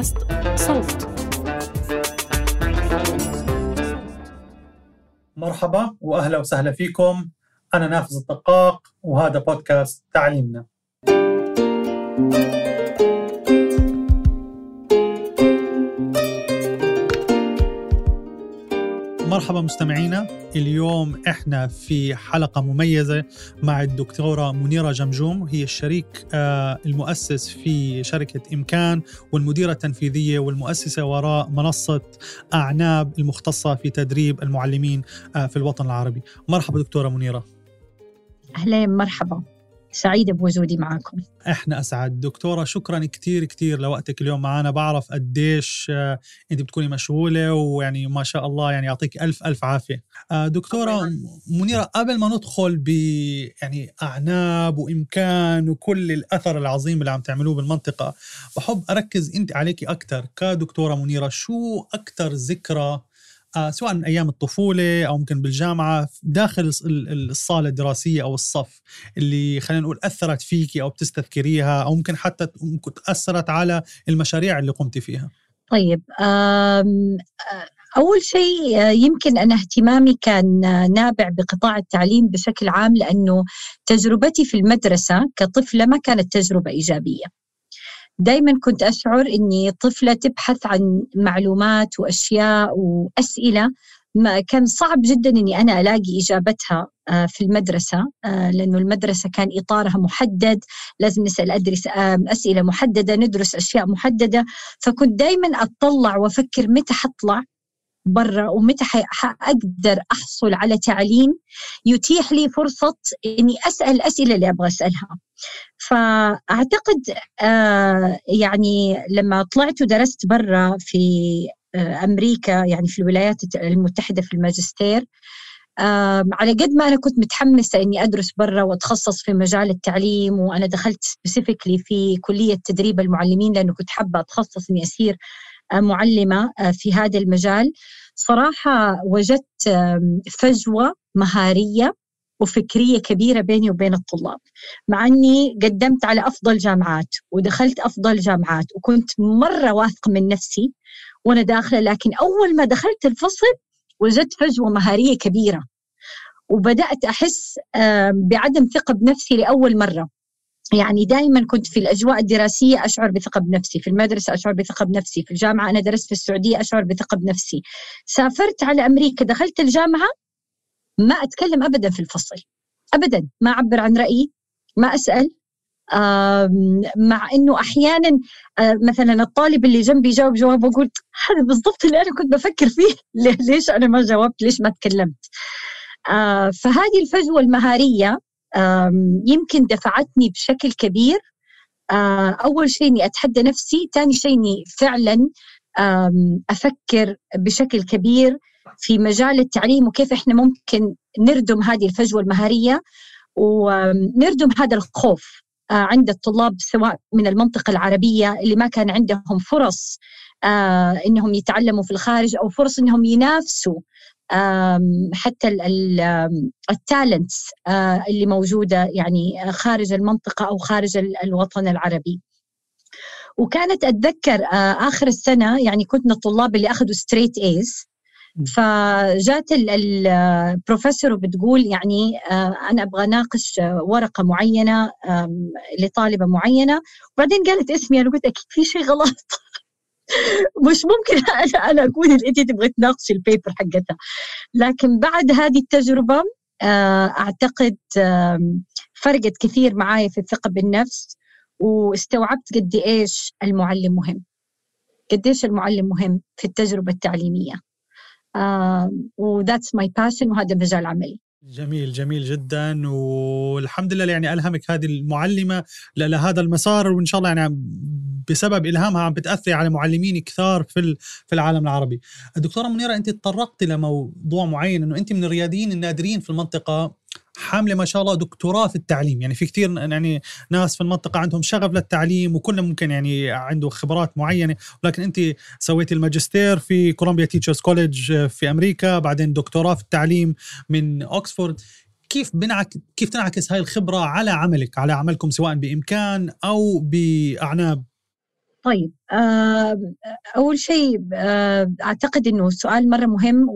بودكاست صوت. مرحبا وأهلا وسهلا فيكم. أنا نافذ الدقاق وهذا بودكاست تعليمنا. مرحبا مستمعينا. اليوم إحنا في حلقة مميزة مع الدكتورة منيرة جمجوم. هي الشريك آه، المؤسس في شركة إمكان والمديرة التنفيذية والمؤسسة وراء منصة أعناب المختصة في تدريب المعلمين آه، في الوطن العربي. مرحبا دكتورة منيرة. أهلين مرحبا. سعيدة بوجودي معكم إحنا أسعد. دكتورة شكرا كثير كثير لوقتك اليوم معنا بعرف قديش آه، أنت بتكوني مشغولة ويعني ما شاء الله يعني يعطيك ألف ألف عافية. آه، دكتورة منيرة قبل ما ندخل ب يعني أعناب وإمكان وكل الأثر العظيم اللي عم تعملوه بالمنطقة بحب أركز أنت عليكي أكثر كدكتورة منيرة. شو أكثر ذكرى سواء من أيام الطفولة أو ممكن بالجامعة داخل الصالة الدراسية أو الصف اللي خلينا نقول أثرت فيكي أو بتستذكريها أو ممكن حتى أثرت على المشاريع اللي قمتي فيها. طيب أول شيء يمكن أنا اهتمامي كان نابع بقطاع التعليم بشكل عام لأنه تجربتي في المدرسة كطفلة ما كانت تجربة إيجابية. دائما كنت أشعر أني طفلة تبحث عن معلومات وأشياء وأسئلة ما كان صعب جدا إني أنا ألاقي إجابتها آه، في المدرسة آه، لأنه المدرسة كان إطارها محدد لازم نسأل ادرس أسئلة محددة ندرس أشياء محددة. فكنت دائما أطلع وأفكر متى حطلع برا ومتى حأقدر أحصل على تعليم يتيح لي فرصة إني أسأل الاسئله اللي أبغى أسألها. فأعتقد آه يعني لما طلعت ودرست برا في آه أمريكا يعني في الولايات المتحدة في الماجستير على قد ما أنا كنت متحمسة إني أدرس برا وأتخصص في مجال التعليم وأنا دخلت سبيسيفيكلي في كلية تدريب المعلمين لأنه كنت حابة أتخصص إني اصير معلمة آه، في هذا المجال صراحة وجدت فجوة مهارية وفكرية كبيرة بيني وبين الطلاب مع إني قدمت على أفضل جامعات ودخلت أفضل جامعات وكنت مرة واثقة من نفسي وأنا داخلة لكن أول ما دخلت الفصل وجدت فجوه مهاريه كبيرة وبدأت أحس بعدم ثقة بنفسي لأول مرة يعني دائما كنت في الأجواء الدراسية أشعر بثقة بنفسي، في المدرسة أشعر بثقة بنفسي، في الجامعة أنا درست في السعودية أشعر بثقة بنفسي. سافرت على أمريكا دخلت الجامعة ما أتكلم ابدا في الفصل. ابدا ما أعبر عن رأيي، ما أسأل. مع إنه أحيانا مثلا الطالب اللي جنبي يجاوب جواب وأقول هذا بالضبط اللي أنا كنت بفكر فيه. ليش أنا ما جاوبت؟ ليش ما تكلمت؟ فهذه الفجوة المهارية يمكن دفعتني بشكل كبير. أول شيء إني أتحدى نفسي ثاني شيء إني فعلا أفكر بشكل كبير. في مجال التعليم وكيف إحنا ممكن نردم هذه الفجوة المهارية ونردم هذا الخوف عند الطلاب سواء من المنطقة العربية اللي ما كان عندهم فرص إنهم يتعلموا في الخارج أو فرص إنهم ينافسوا حتى التالنتس آه، اللي موجودة يعني خارج المنطقة أو خارج الوطن العربي. وكانت أتذكر آه، آخر السنة يعني كنت من الطلاب اللي أخذوا straight A's فجات البروفيسور وبتقول يعني آه، أنا أبغى أناقش ورقة معينة لطالبة معينة. وبعدين قالت اسمي أنا قلت أكيد في شيء غلط. مش ممكن أنا اكون اللي انت تبغي تناقشي ال paper حقتها. لكن بعد هذه التجربة آه، أعتقد فرقت كثير معايا في الثقة بالنفس. واستوعبت قد إيش المعلم مهم قديش المعلم مهم في التجربة التعليمية. و that's my passion وهذا مجال عملي جميل جميل جدا. والحمد لله يعني ألهمك هذه المعلمة لهذا المسار وإن شاء الله يعني بسبب إلهامها عم بتأثر على معلمين كثار في في العالم العربي. الدكتوره منيرة أنت تطرقتي لموضوع معين إنه أنت من الرياديين النادرين في المنطقة. حاملة ما شاء الله دكتوراه في التعليم. يعني في كثير يعني ناس في المنطقة عندهم شغف للتعليم وكل ممكن يعني عنده خبرات معينة. ولكن أنت سويتي الماجستير في كولومبيا Teachers College في أمريكا بعدين دكتوراه في التعليم من اوكسفورد كيف بنعك كيف تنعكس هاي الخبرة على عملك على عملكم سواء بإمكان أو بأعناب؟ طيب أول شيء أعتقد أنه السؤال مرة مهم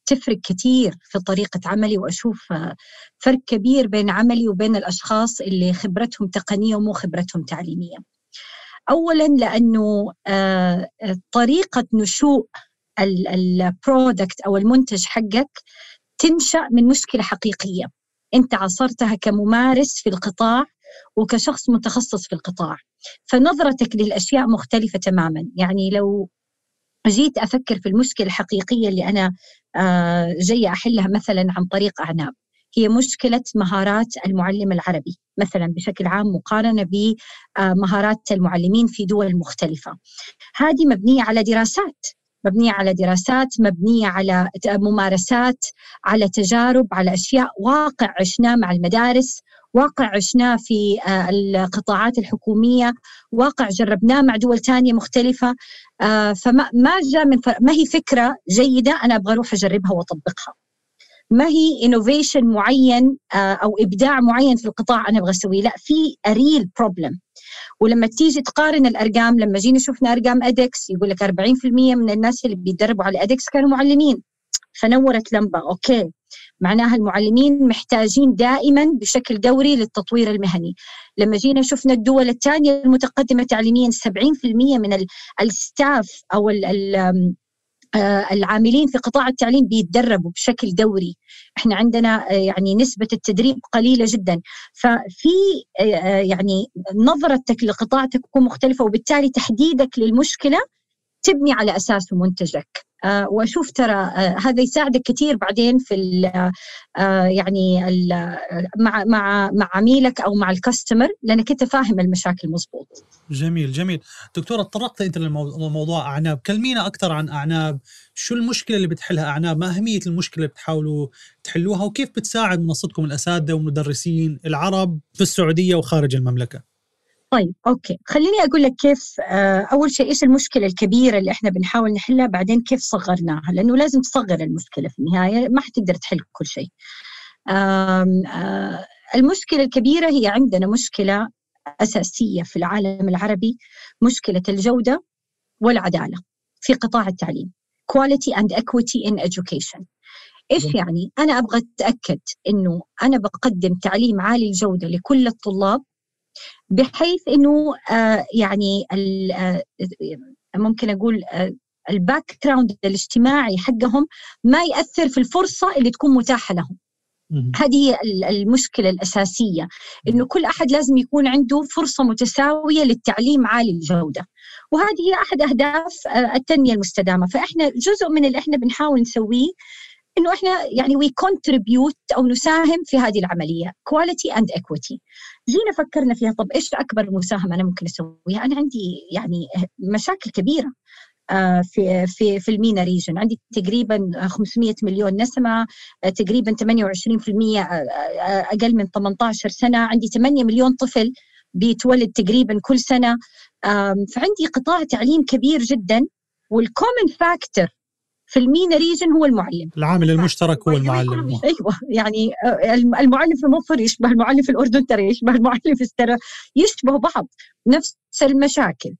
وتفرق كثير في طريقة عملي وأشوف فرق كبير بين عملي وبين الأشخاص اللي خبرتهم تقنية ومو خبرتهم تعليمية. أولا لأنه طريقة نشوء البرودكت أو المنتج حقك تنشأ من مشكلة حقيقية. أنت عصرتها كممارس في القطاع وكشخص متخصص في القطاع. فنظرتك للأشياء مختلفة تماما. يعني لو جيت أفكر في المشكلة الحقيقية اللي أنا آه، جاية أحلها مثلا عن طريق أعناب. هي مشكلة مهارات المعلم العربي. مثلا بشكل عام مقارنة بمهارات المعلمين في دول مختلفة. هذه مبنية على دراسات. مبنية على دراسات مبنية على ممارسات على تجارب على أشياء واقع عشناه مع المدارس. واقع عشناه في آه، القطاعات الحكومية واقع جربناه مع دول تانية مختلفة. آه، فما ما جاء من ما هي فكرة جيدة أنا أبغى أروح أجربها وأطبقها. ما هي innovation معين آه، أو إبداع معين في القطاع أنا أبغى أسويه؟ لا في a real problem ولما تيجي تقارن الأرقام لما جينا شفنا أرقام edX يقول لك 40% من الناس اللي بيتدربوا على edX كانوا معلمين. فنورت لمبة أوكي. معناها المعلمين محتاجين دائما بشكل دوري للتطوير المهني. لما جينا شفنا الدول الثانية المتقدمة تعليميا 70% من الستاف أو آه، العاملين في قطاع التعليم بيتدربوا بشكل دوري. إحنا عندنا آه، يعني نسبة التدريب قليلة جدا. ففي آه، يعني نظرتك لقطاع تكون مختلفة وبالتالي تحديدك للمشكلة تبني على أساسه منتجك آه، وأشوف ترى آه، هذا يساعدك كثير بعدين في ال آه، يعني ال مع مع مع عميلك أو مع الكاستمر لأنك أنت فاهم المشاكل مضبوط. جميل جميل، دكتوره تطرقت أنت لموضوع أعناب، كلمينا أكثر عن أعناب، شو المشكلة اللي بتحلها أعناب؟ ما أهمية المشكلة اللي بتحاولوا تحلوها وكيف بتساعد منصتكم الأساتذة والمدرسين العرب في السعودية وخارج المملكة؟ طيب أوكي. خليني أقول لك كيف آه، أول شيء إيش المشكلة الكبيرة اللي إحنا بنحاول نحلها بعدين كيف صغرناها؟ لأنه لازم تصغر المشكلة في النهاية ما حتقدر تحل كل شيء. آه، المشكلة الكبيرة هي عندنا مشكلة أساسية في العالم العربي مشكلة الجودة والعدالة في قطاع التعليم quality and equity in education. إيش يعني؟ أنا أبغى أتأكد إنه أنا بقدم تعليم عالي الجوده لكل الطلاب بحيث إنه آه، يعني آه، ممكن أقول آه، ال background الاجتماعي حقهم ما يأثر في الفرصة اللي تكون متاحة لهم. هذه هي المشكلة الأساسية إنه كل أحد لازم يكون عنده فرصة متساوية للتعليم عالي الجودة. وهذه هي أحد أهداف التنمية المستدامة. فإحنا جزء من اللي إحنا بنحاول نسويه إنه إحنا يعني we contribute أو نساهم في هذه العملية quality and equity جينا فكرنا فيها طب إيش أكبر مساهمة أنا ممكن أسويها؟ أنا عندي يعني مشاكل كبيرة آه، في في في ال MENA region عندي تقريبا 500 مليون نسمة آه، تقريبا 28% آه، أقل من 18 سنة. عندي 8 مليون طفل بيتولد تقريبا كل سنة فعندي قطاع تعليم كبير جدا. وال common factor في ال MENA region هو المعلم. العامل المشترك هو المعلم. أيوه يعني آه، المعلم في مصر يشبه المعلم في الأردن ترى يشبه المعلم في استرا يشبهوا بعض. نفس المشاكل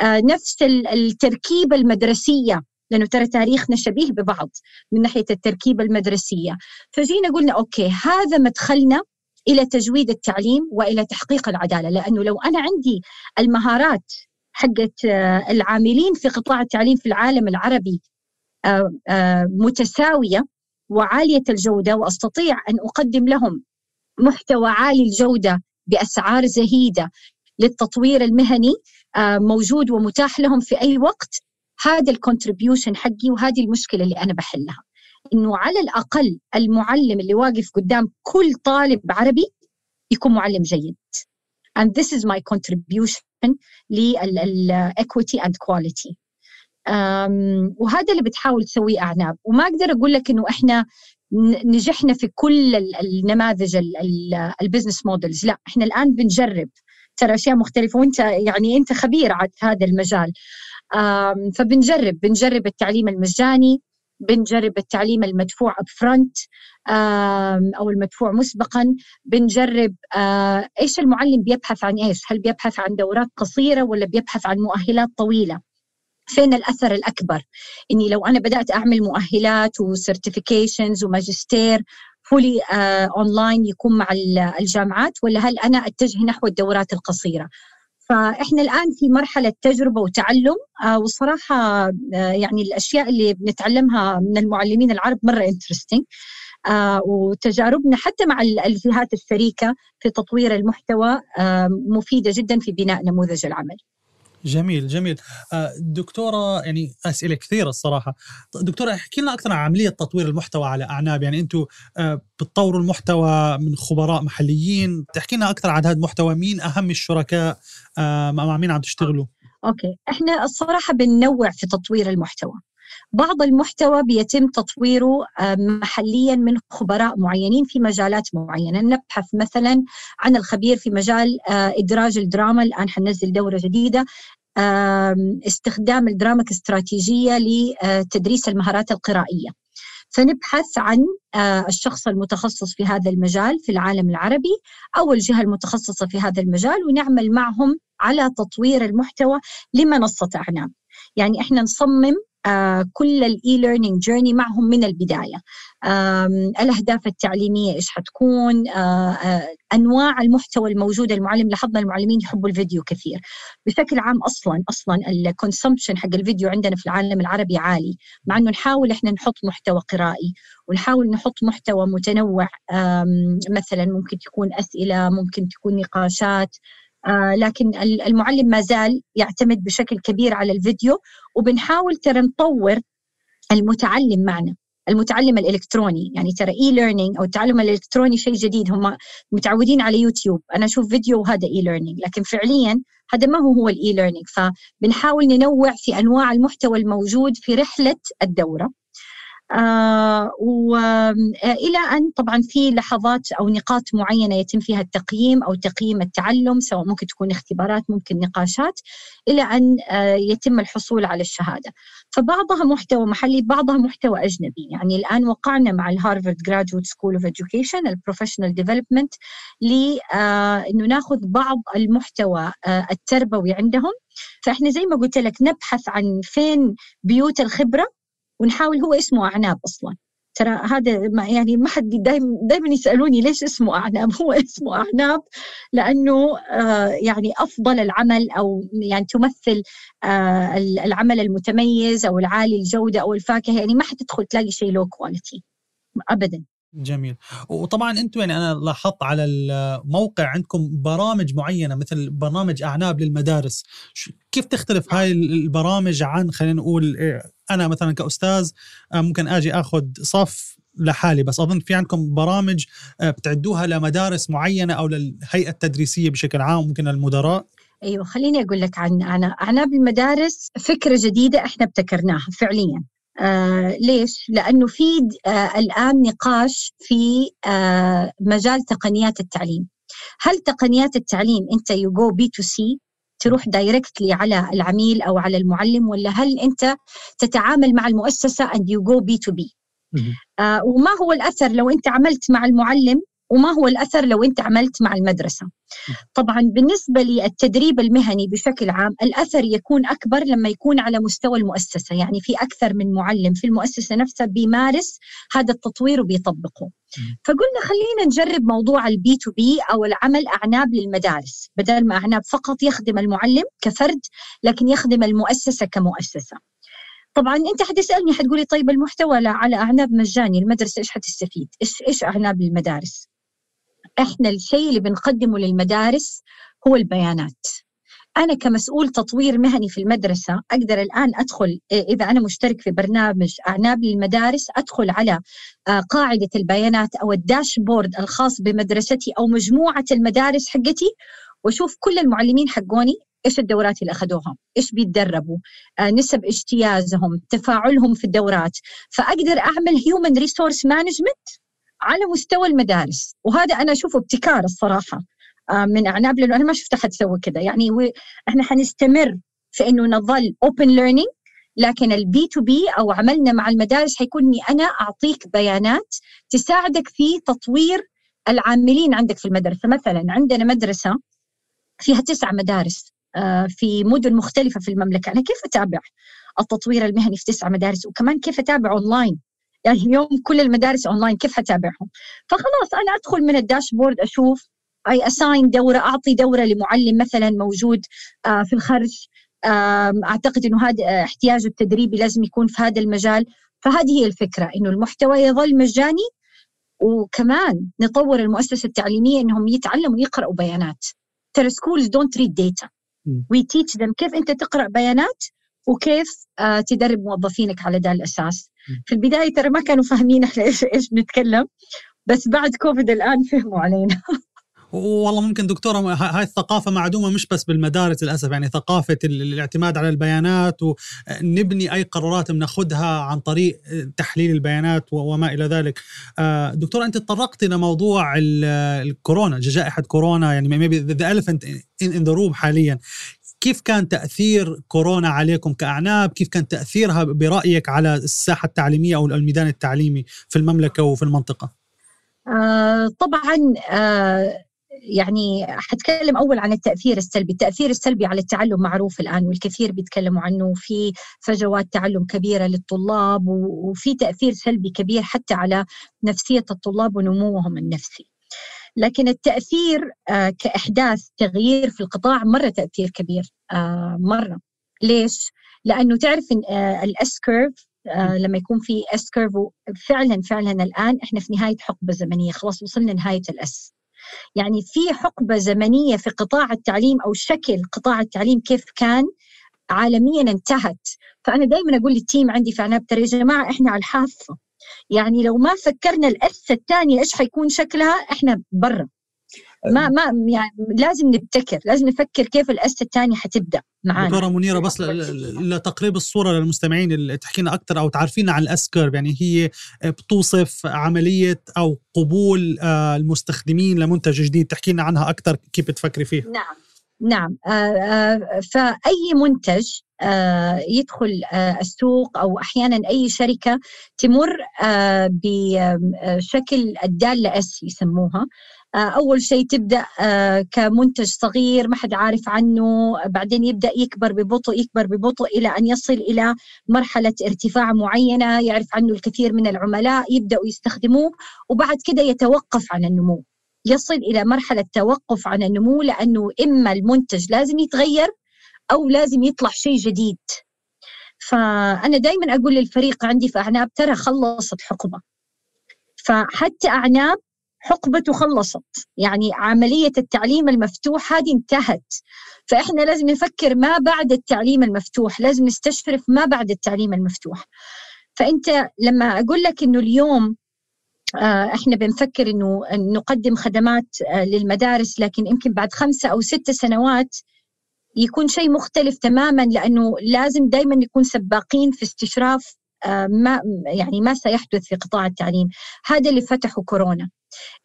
آه، نفس التركيبة المدرسية لأنه ترى تاريخنا شبيه ببعض من ناحية التركيبة المدرسية. فجينا قلنا أوكي هذا مدخلنا إلى تجويد التعليم وإلى تحقيق العدالة. لأنه لو أنا عندي المهارات حقت آه، العاملين في قطاع التعليم في العالم العربي متساوية وعالية الجودة وأستطيع أن أقدم لهم محتوى عالي الجودة بأسعار زهيدة للتطوير المهني آه، موجود ومتاح لهم في أي وقت. هذا ال contribution حقي وهذه المشكلة اللي أنا بحلها. إنه على الأقل المعلم اللي واقف قدام كل طالب عربي يكون معلم جيد. And this is my contribution لل equity and quality. وهذا اللي بتحاول تسويه أعناب. وما أقدر أقول لك إنه إحنا نجحنا في كل النماذج ال business models لا إحنا الآن بنجرب. ترى أشياء مختلفة وأنت يعني أنت خبير على هذا المجال. فبنجرب. بنجرب التعليم المجاني بنجرب التعليم المدفوع up front أو المدفوع مسبقا. بنجرب إيش المعلم بيبحث عن إيش؟ هل بيبحث عن دورات قصيرة ولا بيبحث عن مؤهلات طويلة؟ فين الأثر الأكبر إني لو أنا بدأت أعمل مؤهلات و certifications وماجستير fully online يكون مع الجامعات ولا هل أنا أتجه نحو الدورات القصيرة فإحنا الآن في مرحلة تجربة وتعلم آه والصراحه آه يعني الأشياء اللي بنتعلمها من المعلمين العرب مرة interesting آه وتجاربنا حتى مع الجهات الشريكة في تطوير المحتوى آه مفيدة جدا في بناء نموذج العمل. جميل جميل. آه، دكتورة يعني أسئلة كثيرة الصراحة. دكتورة احكي لنا أكثر عن عملية تطوير المحتوى على أعناب. يعني أنتم آه، بتطوروا المحتوى من خبراء محليين. تحكي لنا أكثر عن هذا المحتوى. مين أهم الشركاء؟ آه، مع مين عم تشتغلوا؟ أوكي. إحنا الصراحة بننوع في تطوير المحتوى. بعض المحتوى بيتم تطويره محليا من خبراء معينين في مجالات معينة. نبحث مثلا عن الخبير في مجال إدراج الدراما. الآن حننزل دورة جديدة. استخدام الدراما كاستراتيجية لتدريس المهارات القرائية. فنبحث عن الشخص المتخصص في هذا المجال في العالم العربي أو الجهة المتخصصة في هذا المجال ونعمل معهم على تطوير المحتوى لمنصة اعناب يعني إحنا نصمم آه، كل ال e-learning journey معهم من البداية. الأهداف التعليمية إيش حتكون؟ آه، آه، أنواع المحتوى الموجود المعلم لاحظنا المعلمين يحبوا الفيديو كثير. بشكل عام أصلا أصلا الكونسومشن حق الفيديو عندنا في العالم العربي عالي. مع إنه نحاول إحنا نحط محتوى قرائي ونحاول نحط محتوى متنوع. مثلا ممكن تكون أسئلة ممكن تكون نقاشات. آه لكن المعلم ما زال يعتمد بشكل كبير على الفيديو وبنحاول ترى نطور المتعلم معنا المتعلم الإلكتروني. يعني ترى e-learning أو التعلم الإلكتروني شيء جديد. هم متعودين على يوتيوب. أنا أشوف فيديو وهذا e-learning لكن فعليا هذا ما هو هو ال e-learning فبنحاول ننوع في أنواع المحتوى الموجود في رحلة الدورة. آه وإلى أن طبعا في لحظات أو نقاط معينة يتم فيها التقييم أو تقييم التعلم سواء ممكن تكون اختبارات ممكن نقاشات إلى أن آه يتم الحصول على الشهادة. فبعضها محتوى محلي بعضها محتوى أجنبي. يعني الآن وقعنا مع ال Harvard Graduate School of Education ال professional development لأنه ناخذ بعض المحتوى آه التربوي عندهم. فإحنا زي ما قلت لك نبحث عن فين بيوت الخبرة ونحاول هو اسمه أعناب أصلا. ترى هذا ما يعني ما حد دائما دائما يسألوني ليش اسمه أعناب؟ هو اسمه أعناب لأنه آه يعني أفضل العمل أو يعني تمثل آه العمل المتميز أو العالي الجودة أو الفاكهة. يعني ما حتدخل تلاقي شيء لو كواليتي ابدا. جميل. وطبعا أنتم يعني أنا لاحظت على الموقع عندكم برامج معينة مثل برنامج أعناب للمدارس. كيف تختلف هاي البرامج عن خلينا نقول إيه، أنا مثلا كأستاذ آه، ممكن آجي آخذ صف لحالي بس أظن في عندكم برامج آه، بتعدوها لمدارس معينة أو للهيئة التدريسية بشكل عام ممكن المدراء؟ أيوه خليني أقول لك عن أنا اعناب المدارس فكرة جديدة إحنا ابتكرناها فعليا. آه ليش؟ لأنه في آه الآن نقاش في آه مجال تقنيات التعليم. هل تقنيات التعليم أنت you go B to C تروح directly على العميل أو على المعلم ولا هل أنت تتعامل مع and you go B to B آه وما هو الأثر لو أنت عملت مع المعلم وما هو الأثر لو أنت عملت مع المدرسة؟ طبعا بالنسبة للتدريب المهني بشكل عام الأثر يكون أكبر لما يكون على مستوى المؤسسة يعني في أكثر من معلم في المؤسسة نفسها بيمارس هذا التطوير وبيطبقه. فقلنا خلينا نجرب موضوع ال B to B أو العمل أعناب للمدارس بدل ما أعناب فقط يخدم المعلم كفرد لكن يخدم المؤسسة كمؤسسة طبعا أنت حتسألني حتقولي طيب المحتوى على أعناب مجاني المدرسة إيش حتستفيد؟ إيش إيش أعناب المدارس؟ إحنا الشيء اللي بنقدمه للمدارس هو البيانات أنا كمسؤول تطوير مهني في المدرسة أقدر الآن أدخل إذا أنا مشترك في برنامج أعناب للمدارس أدخل على آه، قاعدة البيانات أو الداشبورد الخاص بمدرستي أو مجموعة المدارس حقتي وأشوف كل المعلمين حقوني إيش الدورات اللي أخذوها إيش بيتدربوا آه نسب اجتيازهم تفاعلهم في الدورات. فأقدر أعمل human resource management على مستوى المدارس. وهذا أنا أشوفه ابتكار الصراحة. من اعناب لأنه أنا ما شفت أحد سوى كذا يعني إحنا حنستمر في إنه نظل open learning لكن ال B to B أو عملنا مع المدارس حيكون اني أنا أعطيك بيانات تساعدك في تطوير العاملين عندك في المدرسة. مثلا عندنا مدرسة فيها تسع مدارس آه، في مدن مختلفة في المملكة. أنا كيف أتابع التطوير المهني في تسع مدارس؟ وكمان كيف أتابع اونلاين يعني اليوم كل المدارس اونلاين كيف حتابعهم فخلاص أنا أدخل من ال dashboard أشوف I assign دورة أعطي دورة لمعلم مثلا موجود آه، في الخرج أعتقد إنه هذا احتياجه التدريبي لازم يكون في هذا المجال. فهذه هي الفكرة إنه المحتوى يظل مجاني وكمان نطور المؤسسة التعليمية إنهم يتعلموا يقراوا بيانات. ترى schools don't read data we teach them كيف أنت تقرأ بيانات وكيف آه تدرب موظفينك على ذا الأساس. في البداية ترى ما كانوا فاهمين إحنا إيش إيش بنتكلم بس بعد كوفيد الآن فهموا علينا. والله ممكن دكتورة هاي الثقافة معدومة مش بس بالمدارس للأسف يعني ثقافة الاعتماد على البيانات ونبني أي قرارات بناخذها عن طريق تحليل البيانات وما إلى ذلك. آه، دكتورة أنت تطرقت لموضوع الكورونا جائحة كورونا يعني maybe the elephant in the room حاليا. كيف كان تأثير كورونا عليكم كأعناب؟ كيف كان تأثيرها برأيك على الساحة التعليمية أو الميدان التعليمي في المملكة وفي المنطقة؟ آه طبعا آه يعني حتكلم أول عن التأثير السلبي، التأثير السلبي على التعلم معروف الآن والكثير بيتكلموا عنه في فجوات تعلم كبيرة للطلاب وفي تأثير سلبي كبير حتى على نفسية الطلاب ونموهم النفسي. لكن التأثير آه، كأحداث تغيير في القطاع مرة تأثير كبير آه، مرة. ليش؟ لأنه تعرف آه، ال S-curve لما يكون في S-curve فعلا فعلا الآن إحنا في نهاية حقبة زمنية خلاص وصلنا نهاية ال S يعني في حقبة زمنية في قطاع التعليم أو شكل قطاع التعليم كيف كان عالميا انتهت. فأنا دائما أقول لل team عندي في عناب ترى يا جماعة إحنا على الحافة. يعني لو ما فكرنا ال S الثانية إيش حيكون شكلها إحنا برا. ما ما يعني لازم نبتكر لازم نفكر كيف ال S الثانية حتبدأ معانا. دكتورة منيرة بس لتقريب الصورة للمستمعين اللي تحكي لنا أكثر أو تعرفينا عن ال S-curve. يعني هي بتوصف عملية أو قبول آه، المستخدمين لمنتج جديد. تحكي لنا عنها أكثر كيف بتفكري فيه نعم نعم. آه، آه، فأي منتج يدخل السوق أو أحيانا أي شركة تمر بشكل الداله اس يسموها. آه، أول شيء تبدأ آه، كمنتج صغير ما حد عارف عنه بعدين يبدأ يكبر ببطء يكبر ببطء إلى أن يصل إلى مرحلة ارتفاع معينة يعرف عنه الكثير من العملاء يبدأوا يستخدموه وبعد كده يتوقف عن النمو. يصل إلى مرحلة توقف عن النمو لأنه إما المنتج لازم يتغير أو لازم يطلع شيء جديد. فأنا دائما أقول للفريق عندي في أعناب ترى خلصت حقبة فحتى أعناب حقبته خلصت يعني عملية التعليم المفتوح هذه انتهت. فإحنا لازم نفكر ما بعد التعليم المفتوح لازم نستشرف ما بعد التعليم المفتوح. فأنت لما أقول لك أنه اليوم آه، إحنا بنفكر إنه نقدم خدمات آه، للمدارس لكن يمكن بعد خمسة أو ست سنوات يكون شيء مختلف تماما لأنه لازم دائما نكون سباقين في استشراف آه، ما يعني ما سيحدث في قطاع التعليم. هذا اللي فتحه كورونا.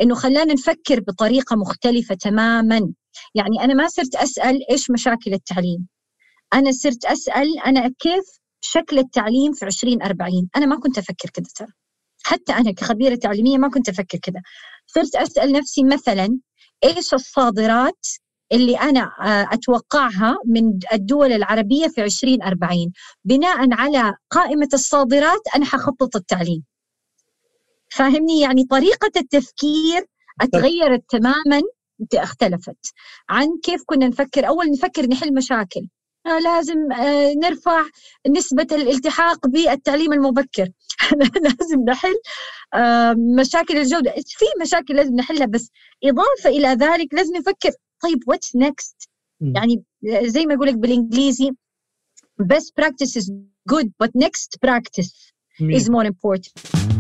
إنه خلانا نفكر بطريقة مختلفة تماما. يعني أنا ما صرت أسأل إيش مشاكل التعليم. أنا صرت أسأل أنا كيف شكل التعليم في 2040 أنا ما كنت أفكر كده ترى. حتى أنا كخبيرة تعليمية ما كنت أفكر كده. صرت أسأل نفسي مثلا إيش الصادرات اللي أنا آه، أتوقعها من الدول العربية في 2040 بناء على قائمة الصادرات أنا حخطط التعليم. فاهمني؟ يعني طريقة التفكير اتغيرت تماما اختلفت. عن كيف كنا نفكر؟ أول نفكر نحل مشاكل. آه لازم آه نرفع نسبة الالتحاق بالتعليم المبكر. لازم نحل آه مشاكل الجودة. في مشاكل لازم نحلها بس إضافة إلى ذلك لازم نفكر طيب what's next يعني زي ما أقول لك بالإنجليزي best practice is good but next practice is more important.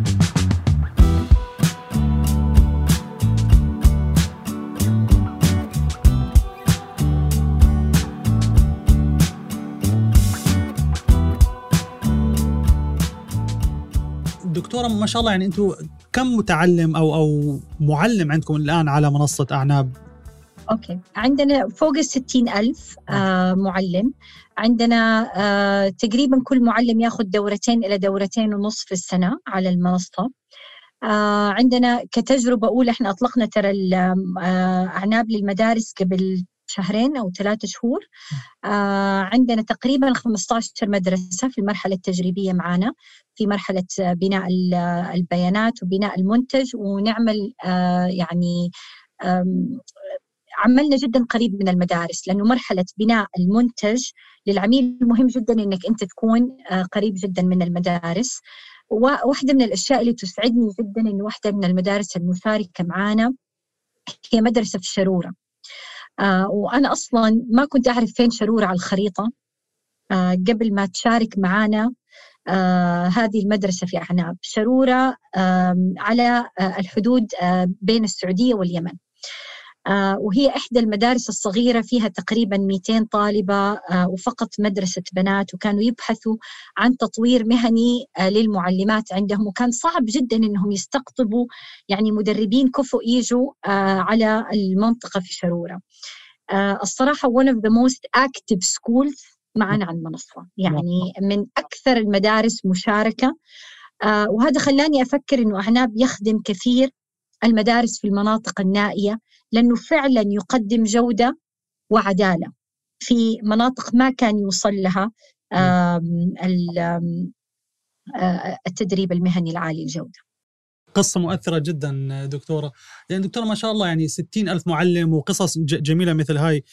دكتورة ما شاء الله يعني أنتم كم متعلم أو أو معلم عندكم الآن على منصة أعناب؟ أوكي. عندنا فوق الستين ألف آه معلم. عندنا آه تقريبا كل معلم ياخذ دورتين إلى دورتين ونصف في السنة على المنصة. آه عندنا كتجربة أولى إحنا أطلقنا ترى آه، للمدارس قبل شهرين أو ثلاثة شهور. آه عندنا تقريبا 15 مدرسة في المرحلة التجريبية معنا في مرحلة بناء البيانات وبناء المنتج ونعمل آه يعني عملنا جدا قريب من المدارس لأنه مرحلة بناء المنتج للعميل مهم جدا إنك أنت تكون آه، قريب جدا من المدارس. وواحده من الأشياء اللي تسعدني جدا انه واحدة من المدارس المشاركة معانا هي مدرسة في شرورة. آه وأنا أصلا ما كنت أعرف فين شرورة على الخريطة آه قبل ما تشارك معانا آه هذه المدرسة في أعناب شرورة آه على آه الحدود آه بين السعودية واليمن. وهي إحدى المدارس الصغيرة فيها تقريبا 200 طالبة وفقط مدرسة بنات وكانوا يبحثوا عن تطوير مهني للمعلمات عندهم وكان صعب جدا إنهم يستقطبوا يعني مدربين كفؤ يجوا على المنطقة في شرورة الصراحة one of the most active schools معنا على المنصة. يعني من أكثر المدارس مشاركة. وهذا خلاني أفكر إنه أعناب يخدم كثير المدارس في المناطق النائية لأنه فعلا يقدم جودة وعدالة في مناطق ما كان يوصل لها التدريب المهني العالي الجودة. قصة مؤثرة جدا دكتورة. يعني دكتورة ما شاء الله يعني ستين ألف معلم وقصص جميلة مثل هاي.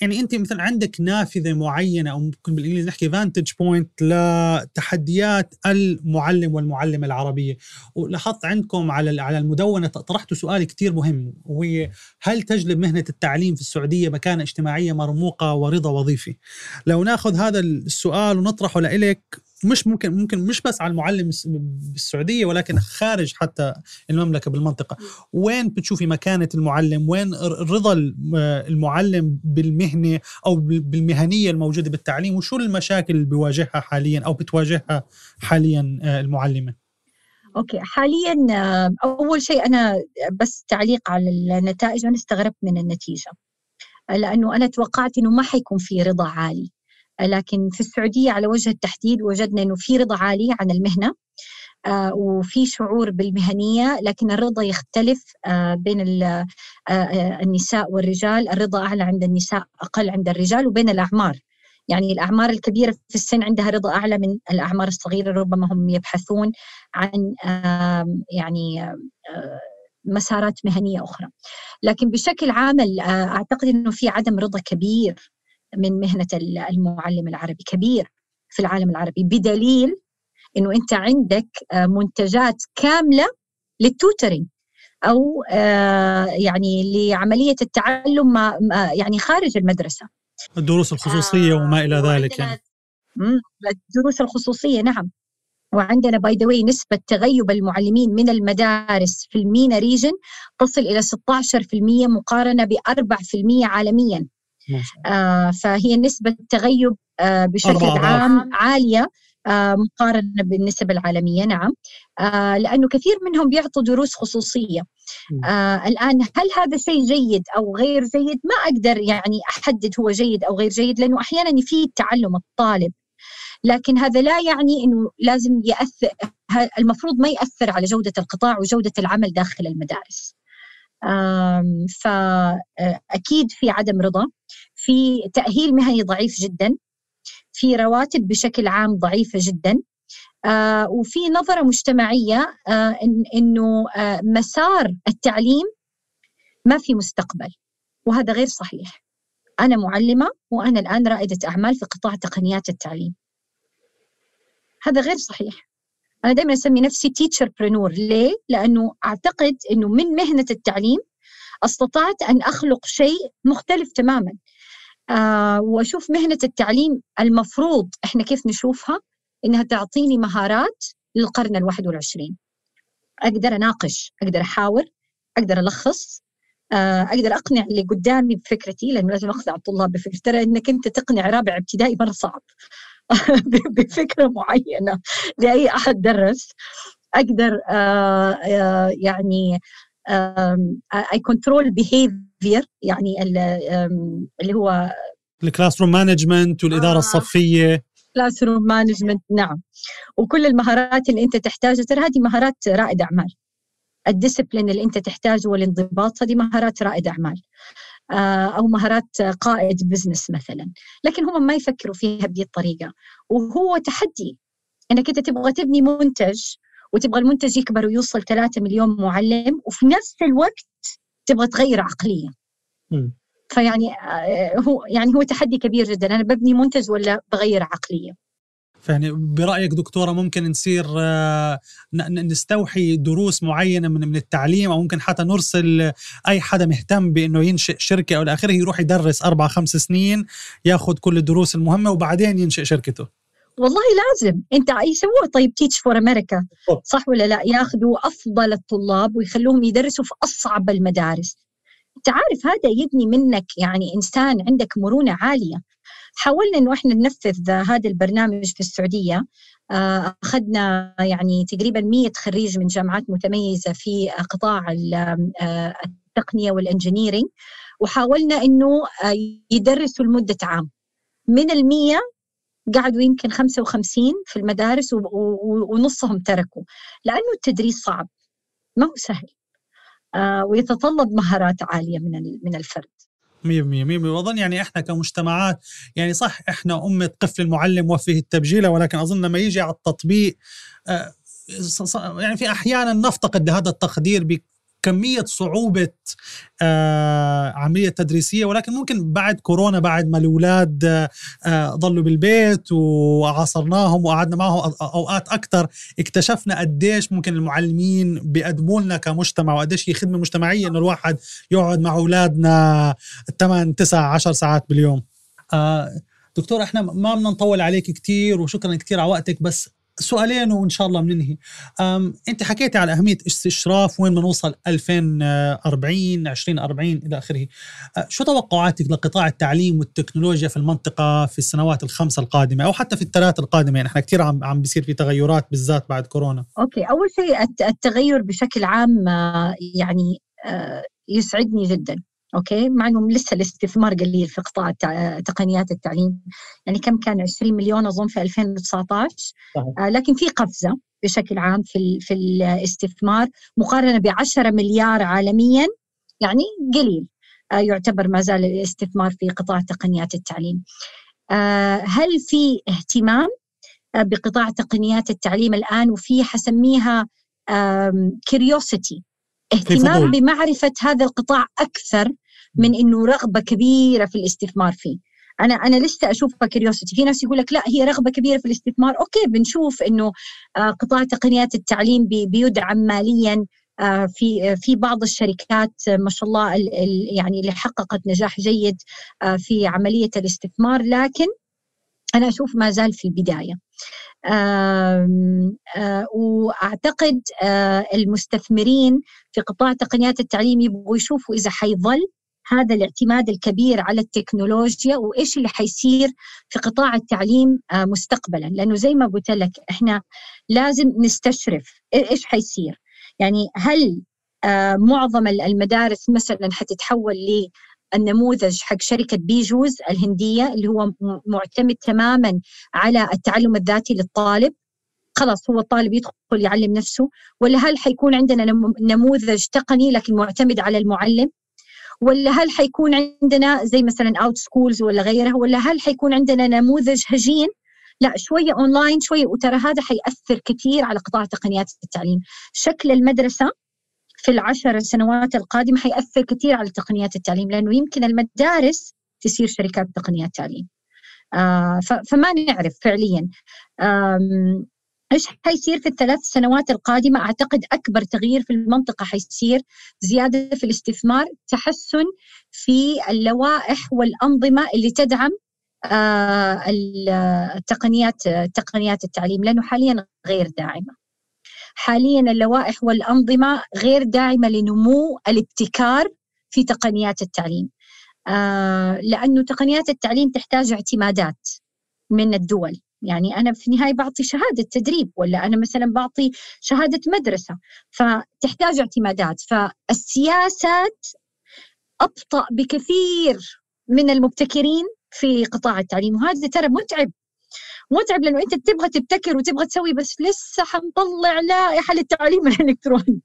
يعني انت مثلا عندك نافذة معينة أو ممكن بالإنجليزي نحكي vantage point لتحديات المعلم والمعلمة العربية. ولاحظت عندكم على على المدونة طرحتوا سؤال كثير مهم وهي هل تجلب مهنة التعليم في السعودية مكانة اجتماعية مرموقة ورضا وظيفي؟ لو ناخذ هذا السؤال ونطرحه لإلك مش ممكن ممكن مش بس على المعلم بالسعودية ولكن خارج حتى المملكة بالمنطقة. وين بتشوفي مكانة المعلم؟ وين رضا المعلم بالمهنة أو بالمهنية الموجودة بالتعليم؟ وشو المشاكل اللي بيواجهها حاليا أو بتواجهها حاليا آه، المعلمة؟ أوكي حاليا آه، أول شيء أنا بس تعليق على النتائج أنا استغربت من النتيجة. لأنه أنا توقعت إنه ما حيكون في رضا عالي. لكن في السعودية على وجه التحديد وجدنا أنه في رضا عالي عن المهنة آه وفي شعور بالمهنية لكن الرضا يختلف آه بين آه, النساء والرجال. الرضا أعلى عند النساء أقل عند الرجال وبين الأعمار. يعني الأعمار الكبيرة في السن عندها رضا أعلى من الأعمار الصغيرة ربما هم يبحثون عن يعني مسارات مهنية أخرى. لكن بشكل عام أعتقد أنه في عدم رضا كبير من مهنة المعلم العربي كبير في العالم العربي بدليل إنه أنت عندك آه، منتجات كاملة لل tutoring أو آه، يعني لعملية التعلم يعني خارج المدرسة. الدروس الخصوصية آه وما إلى ذلك يعني. الدروس الخصوصية نعم. وعندنا by the way نسبة تغيب المعلمين من المدارس في ال MENA region تصل إلى 16% مقارنة ب 4% عالميا. فهي نسبة تغيب آه بشكل عام عالية آه مقارنة بالنسب العالمية نعم. آه لأنه كثير منهم بيعطوا دروس خصوصية. آه الآن هل هذا شيء جيد أو غير جيد؟ ما أقدر يعني أحدد هو جيد أو غير جيد لأنه أحيانا يفيد تعلم الطالب. لكن هذا لا يعني إنه لازم ياثر المفروض ما يأثر على جودة القطاع وجودة العمل داخل المدارس. فاكيد في عدم رضا في تأهيل مهني ضعيف جدا في رواتب بشكل عام ضعيفة جدا آه وفي نظرة مجتمعية آه آه مسار التعليم ما في مستقبل وهذا غير صحيح. أنا معلمة وأنا الآن رائدة أعمال في قطاع تقنيات التعليم. هذا غير صحيح. أنا دائما أسمي نفسي teacherpreneur ليه؟ لأنه أعتقد أنه من مهنة التعليم أستطعت أن أخلق شيء مختلف تماما. آه وأشوف مهنة التعليم المفروض إحنا كيف نشوفها؟ إنها تعطيني مهارات للقرن الواحد والعشرين. أقدر أناقش أقدر أحاور أقدر ألخص. آه أقدر أقنع اللي قدامي بفكرتي لأنه لازم أقنع الطلاب بفكرة ترى إنك أنت تقنع رابع ابتدائي مرة صعب. بفكرة معينة لأي أحد درس أقدر آه آه يعني I control behavior behavior يعني اللي هو ال classroom management والإدارة آه. الصفية. classroom management نعم. وكل المهارات اللي أنت تحتاجها ترى هذه مهارات رائد أعمال. ال discipline اللي أنت تحتاجه والانضباط هذه مهارات رائد أعمال. أو مهارات قائد business مثلا. لكن هم ما يفكروا فيها بهذه الطريقة. وهو تحدي إنك أنت تبغى تبني منتج وتبغى المنتج يكبر ويوصل 3 مليون معلم وفي نفس الوقت تبغى تغير عقلية. فيعني آه، هو يعني هو تحدي كبير جدا. أنا ببني منتج ولا بغير عقلية؟ يعني برأيك دكتورة ممكن نصير آه، نستوحي دروس معينة من من التعليم أو ممكن حتى نرسل أي حدا مهتم بإنه ينشئ شركة أو آخره يروح يدرس أربع خمس سنين ياخذ كل الدروس المهمة وبعدين ينشئ شركته. والله لازم. أنت يسووها؟ طيب Teach for America صح ولا لا؟ ياخذوا أفضل الطلاب ويخلوهم يدرسوا في أصعب المدارس. أنت عارف هذا يبني منك يعني إنسان عندك مرونة عالية. حاولنا إنه إحنا ننفذ هذا البرنامج في السعودية. آه، أخذنا يعني تقريبا 100 خريج من جامعات متميزة في قطاع آه، التقنية وال engineering وحاولنا إنه آه، يدرسوا لمدة عام. من المية قعدوا يمكن 55 في المدارس ونصهم تركوا لأنه التدريس صعب ما هو سهل. ويتطلب مهارات عالية من من الفرد. 100% 100% وأظن يعني إحنا كمجتمعات يعني صح إحنا أمة قفل المعلم وفيه التبجيله ولكن أظن لما يجي على التطبيق يعني في أحيانا نفتقد لهذا التقدير كمية صعوبة آه عملية تدريسية ولكن ممكن بعد كورونا بعد ما الأولاد آه ظلوا بالبيت وعاصرناهم وقعدنا معهم أوقات أكثر اكتشفنا قديش ممكن المعلمين بيقدموا لنا كمجتمع وقديش هي خدمة مجتمعية إنه الواحد يقعد مع أولادنا 8 9 10 ساعات باليوم. آه دكتور إحنا ما بدنا نطول عليك كثير وشكرا كثير على وقتك بس سؤالين وإن شاء الله بننهي أنت حكيتي على أهمية استشراف وين بنوصل 2040 2040 إلى آخره. أه، شو توقعاتك لقطاع التعليم والتكنولوجيا في المنطقة في السنوات الخمسة القادمة أو حتى في الثلاث القادمة؟ يعني إحنا كثير عم عم بيصير في تغيرات بالذات بعد كورونا. okay أول شيء التغير بشكل عام آه، يعني آه، يسعدني جدا. okay؟ مع إنه لسه الاستثمار قليل في قطاع تقنيات التعليم. يعني كم كان؟ 20 مليون أظن في 2019 صحيح. آه لكن في قفزة بشكل عام في في الاستثمار مقارنة ب 10 مليار عالميا يعني قليل. آه يعتبر ما زال الاستثمار في قطاع تقنيات التعليم. آه هل في اهتمام آه، بقطاع تقنيات التعليم الآن؟ وفي حسميها كيوريوسيتي اهتمام بمعرفة هذا القطاع أكثر من إنه رغبة كبيرة في الاستثمار فيه. أنا أنا لسه أشوفها curiosity في ناس يقول لك لا هي رغبة كبيرة في الاستثمار. okay بنشوف إنه آه، قطاع تقنيات التعليم بيدعم ماليا آه، في في بعض الشركات ما شاء الله يعني اللي حققت نجاح جيد آه، في عملية الاستثمار. لكن أنا أشوف ما زال في البداية. وأعتقد المستثمرين في قطاع تقنيات التعليم يبغوا يشوفوا إذا حيظل هذا الاعتماد الكبير على التكنولوجيا وإيش اللي حيصير في قطاع التعليم آه، مستقبلا؟ لأنه زي ما قلت لك إحنا لازم نستشرف. إيش حيصير؟ يعني هل آه، معظم المدارس مثلا حتتحول النموذج حق شركة بيجوز الهندية اللي هو معتمد تماما على التعلم الذاتي للطالب؟ خلاص هو الطالب يدخل يعلم نفسه؟ ولا هل حيكون عندنا نموذج تقني لكن معتمد على المعلم؟ ولا هل حيكون عندنا زي مثلا Outschool ولا غيرها ولا هل حيكون عندنا نموذج هجين؟ لا شوية اونلاين شوية وترى هذا حيأثر كثير على قطاع تقنيات التعليم. شكل المدرسة في العشر سنوات القادمة حيأثر كثير على تقنيات التعليم لأنه يمكن المدارس تصير شركات تقنيات تعليم. آه فما نعرف فعليا. إيش حيصير في الثلاث سنوات القادمة أعتقد أكبر تغيير في المنطقة حيصير زيادة في الاستثمار تحسن في اللوائح والأنظمة اللي تدعم آه، التقنيات تقنيات التعليم لأنه حاليا غير داعمة. حاليا اللوائح والأنظمة غير داعمة لنمو الابتكار في تقنيات التعليم آه، لأنه تقنيات التعليم تحتاج اعتمادات من الدول. يعني أنا في النهاية بعطي شهادة تدريب ولا أنا مثلا بعطي شهادة مدرسة. فتحتاج اعتمادات. فالسياسات أبطأ بكثير من المبتكرين في قطاع التعليم وهذا ترى متعب. متعب لأنه أنت تبغى تبتكر وتبغى تسوي بس لسه حنطلع لائحة للتعليم الإلكتروني.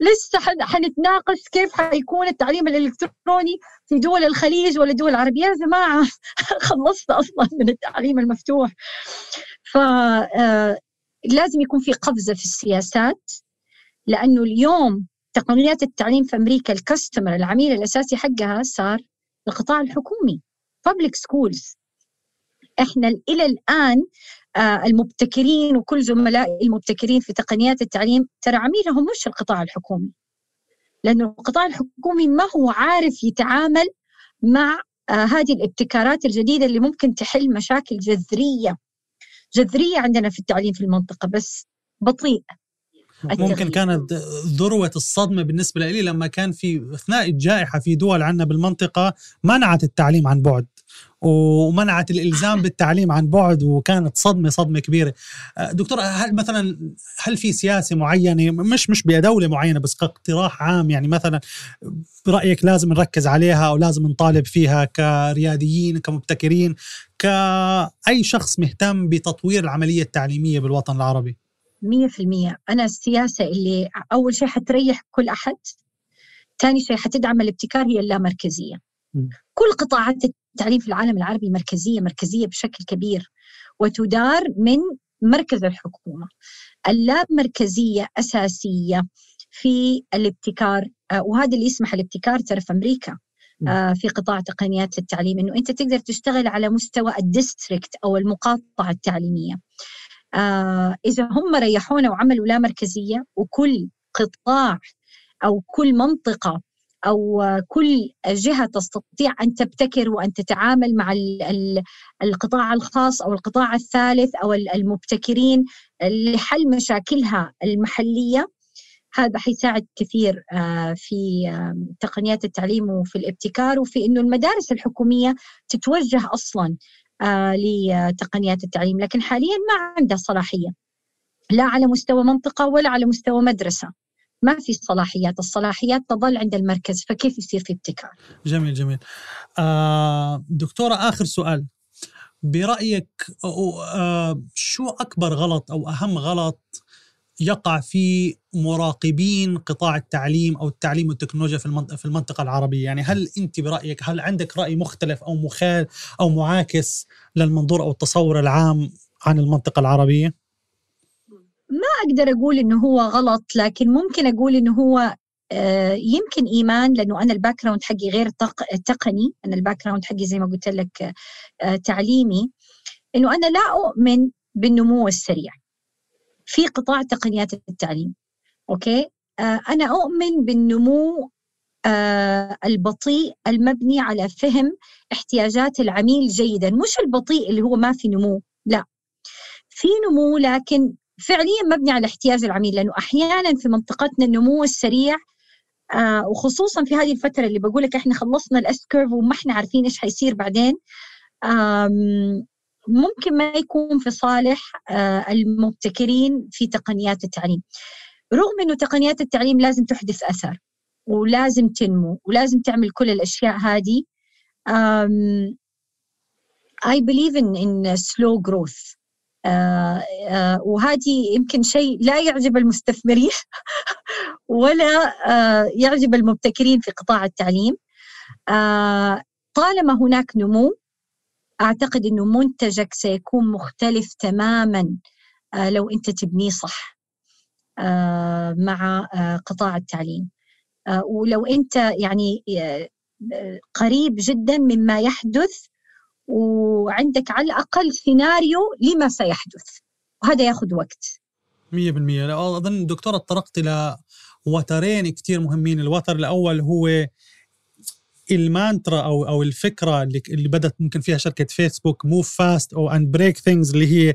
لسه حنتناقش كيف حيكون التعليم الإلكتروني في دول الخليج ولا دول العربية. يا جماعة خلصت أصلا من التعليم المفتوح. ف آه، لازم يكون في قفزة في السياسات لأنه اليوم تقنيات التعليم في أمريكا الكاستمر العميل الأساسي حقها صار القطاع الحكومي public schools. إحنا إلى الآن آه، المبتكرين وكل زملائي المبتكرين في تقنيات التعليم ترى عميلهم مش القطاع الحكومي. لأنه القطاع الحكومي ما هو عارف يتعامل مع آه، هذه الابتكارات الجديدة اللي ممكن تحل مشاكل جذرية جذرية عندنا في التعليم في المنطقة بس بطيء ممكن كانت ذروة الصدمة بالنسبة لي لما كان في أثناء الجائحة في دول عندنا بالمنطقة منعت التعليم عن بعد ومنعت الإلزام بالتعليم عن بعد وكانت صدمة صدمة كبيرة. دكتور هل مثلا هل في سياسة معينة؟ مش مش بدولة معينة بس كاقتراح عام يعني مثلا برأيك لازم نركز عليها أو لازم نطالب فيها كرياديين كمبتكرين كأي شخص مهتم بتطوير العملية التعليمية بالوطن العربي؟ مية في المية. أنا السياسة اللي أول شيء حتريح كل أحد ثاني شيء حتدعم الابتكار هي اللامركزية. كل قطاعات التعليم في العالم العربي مركزية مركزية بشكل كبير وتدار من مركز الحكومة. اللامركزية أساسية في الابتكار آه، وهذا اللي يسمح الابتكار ترى في أمريكا آه، في قطاع تقنيات التعليم إنه أنت تقدر تشتغل على مستوى الديستريكت أو المقاطعة التعليمية. آه إذا هم ريحونا وعملوا لا مركزية وكل قطاع أو كل منطقة أو كل جهة تستطيع أن تبتكر وأن تتعامل مع القطاع الخاص أو القطاع الثالث أو المبتكرين لحل مشاكلها المحلية. هذا حيساعد كثير آه، في تقنيات التعليم وفي الابتكار وفي إنه المدارس الحكومية تتوجه أصلا آه، لتقنيات التعليم لكن حاليا ما عندها صلاحية. لا على مستوى منطقة ولا على مستوى مدرسة. ما في صلاحيات الصلاحيات تظل عند المركز فكيف يصير في ابتكار؟ جميل جميل. آه دكتورة آخر سؤال. برأيك آه شو أكبر غلط أو أهم غلط يقع في مراقبين قطاع التعليم أو التعليم والتكنولوجيا في في المنطقة العربية، يعني هل أنت برأيك هل عندك رأي مختلف أو مخال أو معاكس للمنظور أو التصور العام عن المنطقة العربية؟ ما أقدر أقول إنه هو غلط لكن ممكن أقول إنه هو آه، يمكن إيمان لأنه أنا ال background حقي غير تقني، أنا ال background حقي زي ما قلت لك آه، تعليمي إنه أنا لا أؤمن بالنمو السريع. في قطاع تقنيات التعليم okay؟ آه أنا أؤمن بالنمو آه البطيء المبني على فهم احتياجات العميل جيدا مش البطيء اللي هو ما في نمو لا. في نمو لكن فعليا مبني على احتياج العميل لأنه أحيانا في منطقتنا النمو السريع آه وخصوصا في هذه الفترة اللي بقول لك إحنا خلصنا ال S curve وما إحنا عارفين إيش حيصير بعدين ممكن ما يكون في صالح آه، المبتكرين في تقنيات التعليم. رغم إنه تقنيات التعليم لازم تحدث أثر ولازم تنمو ولازم تعمل كل الأشياء هذه I believe in, in slow growth. uh, uh, وهذه يمكن شيء لا يعجب المستثمرين ولا يعجب المبتكرين في قطاع التعليم. طالما هناك نمو أعتقد إنه منتجك سيكون مختلف تماما آه، لو أنت تبنيه صح آه، مع آه، قطاع التعليم. ولو أنت يعني قريب جدا مما يحدث وعندك على الأقل سيناريو لما سيحدث. وهذا ياخذ وقت. 100% أظن دكتوره طرقت إلى وترين كثير مهمين. الوتر الأول هو المانترا أو أو الفكرة اللي اللي بدأت ممكن فيها شركة فيسبوك move fast أو and break things اللي هي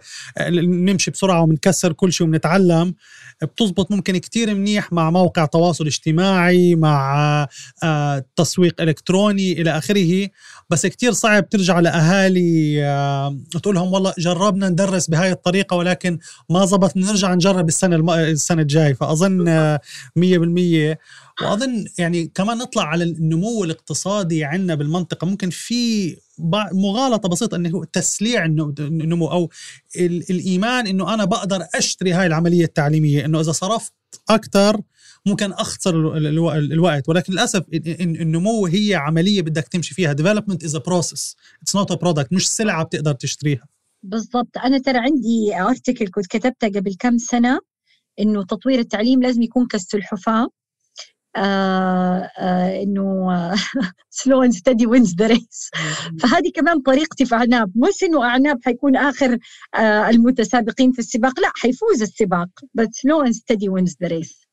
نمشي بسرعة ونكسر كل شيء ونتعلم بتزبط ممكن كتير منيح مع موقع تواصل اجتماعي مع آه، تسويق إلكتروني إلى آخره. بس كتير صعب ترجع لأهالي آه، تقول لهم والله جربنا ندرس بهاي الطريقة ولكن ما زبط نرجع نجرب السنة السنة الجاي. فأظن 100% وأظن يعني كمان نطلع على النمو الاقتصادي عندنا بالمنطقة. ممكن في مغالطة بسيطة إنه هو تسليع النمو أو الإيمان إنه أنا بقدر أشتري هاي العملية التعليمية. إنه إذا صرفت أكثر ممكن أخسر الوقت. ولكن للأسف النمو هي عملية بدك تمشي فيها. Is a process. It's not a product. مش سلعة بتقدر تشتريها. بالضبط. أنا ترى عندي article كنت كتبته قبل كم سنة إنه تطوير التعليم لازم يكون كالسلحفاه آه آه إنه slow and steady wins the race فهذه كمان طريقتي في أعناب. مش إنه أعناب حيكون آخر آه المتسابقين في السباق لا حيفوز السباق بس slow and steady wins the race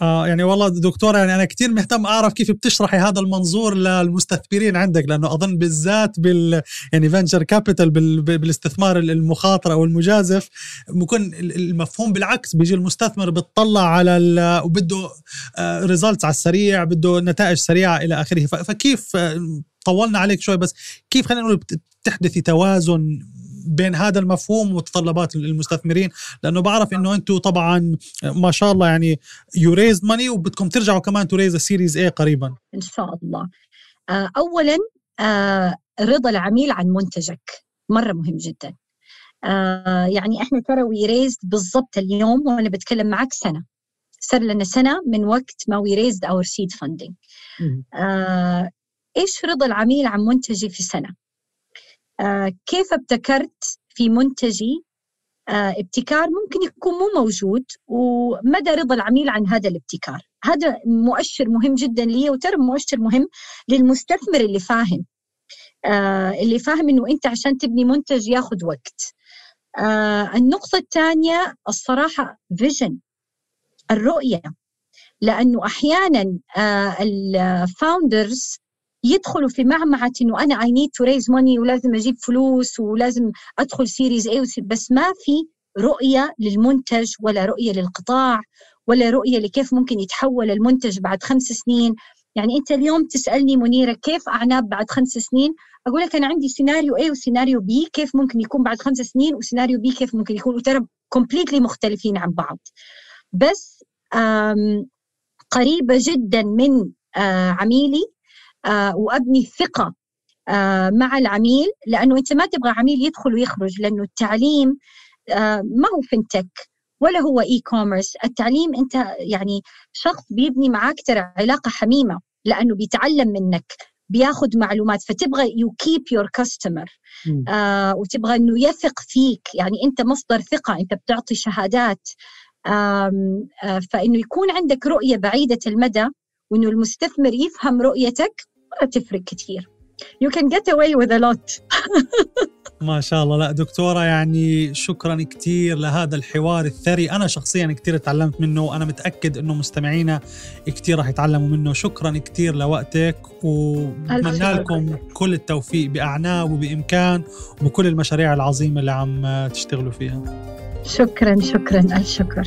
آه يعني والله دكتوره يعني أنا كثير مهتم أعرف كيف بتشرحي هذا المنظور للمستثمرين عندك لأنه أظن بالذات بال يعني venture capital بال بالاستثمار المخاطره أو المجازف بكون المفهوم بالعكس بيجي المستثمر بتطلع على وبده results آه، على السريع بده نتائج سريعة إلى آخره. فكيف آه، طولنا عليك شوي بس كيف خلينا نقول بتحدثي توازن بين هذا المفهوم ومتطلبات المستثمرين لأنه بعرف إنه أنتم طبعا ما شاء الله يعني you raise money وبدكم ترجعوا كمان to raise Series A قريبا. إن شاء الله. آه، اولا آه، رضا العميل عن منتجك. مرة مهم جدا. آه، يعني إحنا ترى we raised بالضبط اليوم وأنا بتكلم معك سنة. صار لنا سنة من وقت ما we raised our seed funding إيش رضا العميل عن منتجي في سنة؟ كيف ابتكرت في منتجي؟ آه، ابتكار ممكن يكون مو موجود ومدى رضا العميل عن هذا الابتكار. هذا مؤشر مهم جدا لي وترى مؤشر مهم للمستثمر اللي فاهم. آه، اللي فاهم إنه أنت عشان تبني منتج ياخذ وقت. النقطة الثانية الصراحة فيجن الرؤية. لأنه أحيانا ال founders يدخلوا في معمعة إنه أنا I need to raise money ولازم أجيب فلوس ولازم أدخل Series A بس ما في رؤية للمنتج ولا رؤية للقطاع ولا رؤية لكيف ممكن يتحول المنتج بعد خمس سنين. يعني أنت اليوم تسألني منيرة كيف أعناب بعد خمس سنين؟ أقول لك أنا عندي سيناريو اي وسيناريو B كيف ممكن يكون بعد خمس سنين؟ وسيناريو B كيف ممكن يكون؟ وترى completely مختلفين عن بعض. بس قريبة جدا من آه، عميلي وأبني ثقة آه، مع العميل لأنه أنت ما تبغى عميل يدخل ويخرج لأنه التعليم آه، ما هو fintech ولا هو e-commerce التعليم أنت يعني شخص بيبني معك ترى علاقة حميمة لأنه بيتعلم منك بياخذ معلومات فتبغى you keep your customer وتبغى إنه يثق فيك. يعني أنت مصدر ثقة أنت بتعطي شهادات آه فإنه يكون عندك رؤية بعيدة المدى وإنه المستثمر يفهم رؤيتك تفرق كثير. You can get away with a lot. ما شاء الله. لا دكتورة يعني شكرا كثير لهذا الحوار الثري. أنا شخصيا كثير تعلمت منه وأنا متأكد أنه مستمعينا كثير رح يتعلموا منه. شكرا كثير لوقتك وبتمنى لكم كل التوفيق بأعناه وبإمكان وبكل المشاريع العظيمة اللي عم تشتغلوا فيها. شكرا شكرا. ألف شكر.